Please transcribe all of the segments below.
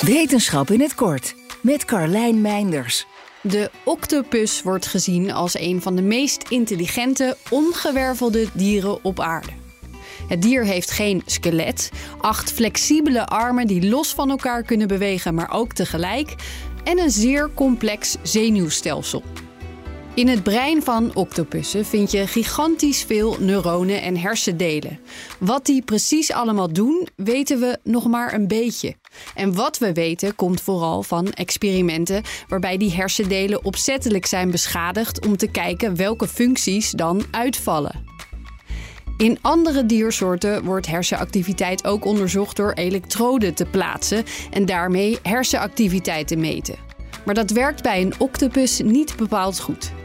Wetenschap in het kort met Carlijn Meinders. De octopus wordt gezien als een van de meest intelligente, ongewervelde dieren op aarde. Het dier heeft geen skelet, acht flexibele armen die los van elkaar kunnen bewegen, maar ook tegelijk, en een zeer complex zenuwstelsel. In het brein van octopussen vind je gigantisch veel neuronen en hersendelen. Wat die precies allemaal doen, weten we nog maar een beetje. En wat we weten komt vooral van experimenten waarbij die hersendelen opzettelijk zijn beschadigd om te kijken welke functies dan uitvallen. In andere diersoorten wordt hersenactiviteit ook onderzocht door elektroden te plaatsen en daarmee hersenactiviteit te meten. Maar dat werkt bij een octopus niet bepaald goed.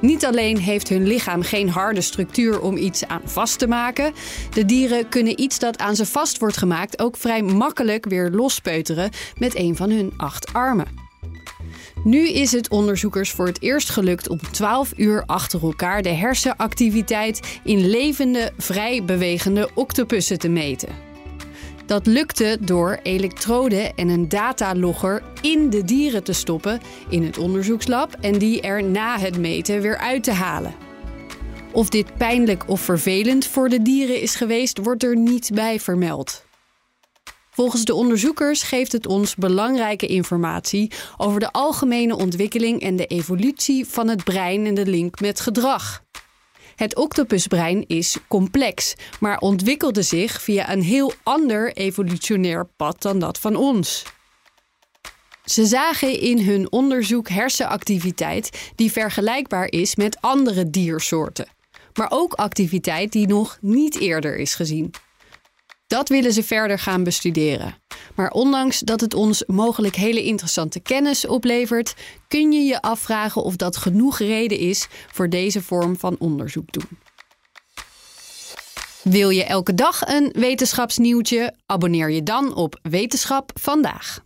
Niet alleen heeft hun lichaam geen harde structuur om iets aan vast te maken, de dieren kunnen iets dat aan ze vast wordt gemaakt ook vrij makkelijk weer lospeuteren met een van hun acht armen. Nu is het onderzoekers voor het eerst gelukt om 12 uur achter elkaar de hersenactiviteit in levende, vrij bewegende octopussen te meten. Dat lukte door elektroden en een datalogger in de dieren te stoppen in het onderzoekslab en die er na het meten weer uit te halen. Of dit pijnlijk of vervelend voor de dieren is geweest, wordt er niet bij vermeld. Volgens de onderzoekers geeft het ons belangrijke informatie over de algemene ontwikkeling en de evolutie van het brein en de link met gedrag. Het octopusbrein is complex, maar ontwikkelde zich via een heel ander evolutionair pad dan dat van ons. Ze zagen in hun onderzoek hersenactiviteit die vergelijkbaar is met andere diersoorten, maar ook activiteit die nog niet eerder is gezien. Dat willen ze verder gaan bestuderen. Maar ondanks dat het ons mogelijk hele interessante kennis oplevert, kun je je afvragen of dat genoeg reden is voor deze vorm van onderzoek doen. Wil je elke dag een wetenschapsnieuwtje? Abonneer je dan op Wetenschap vandaag.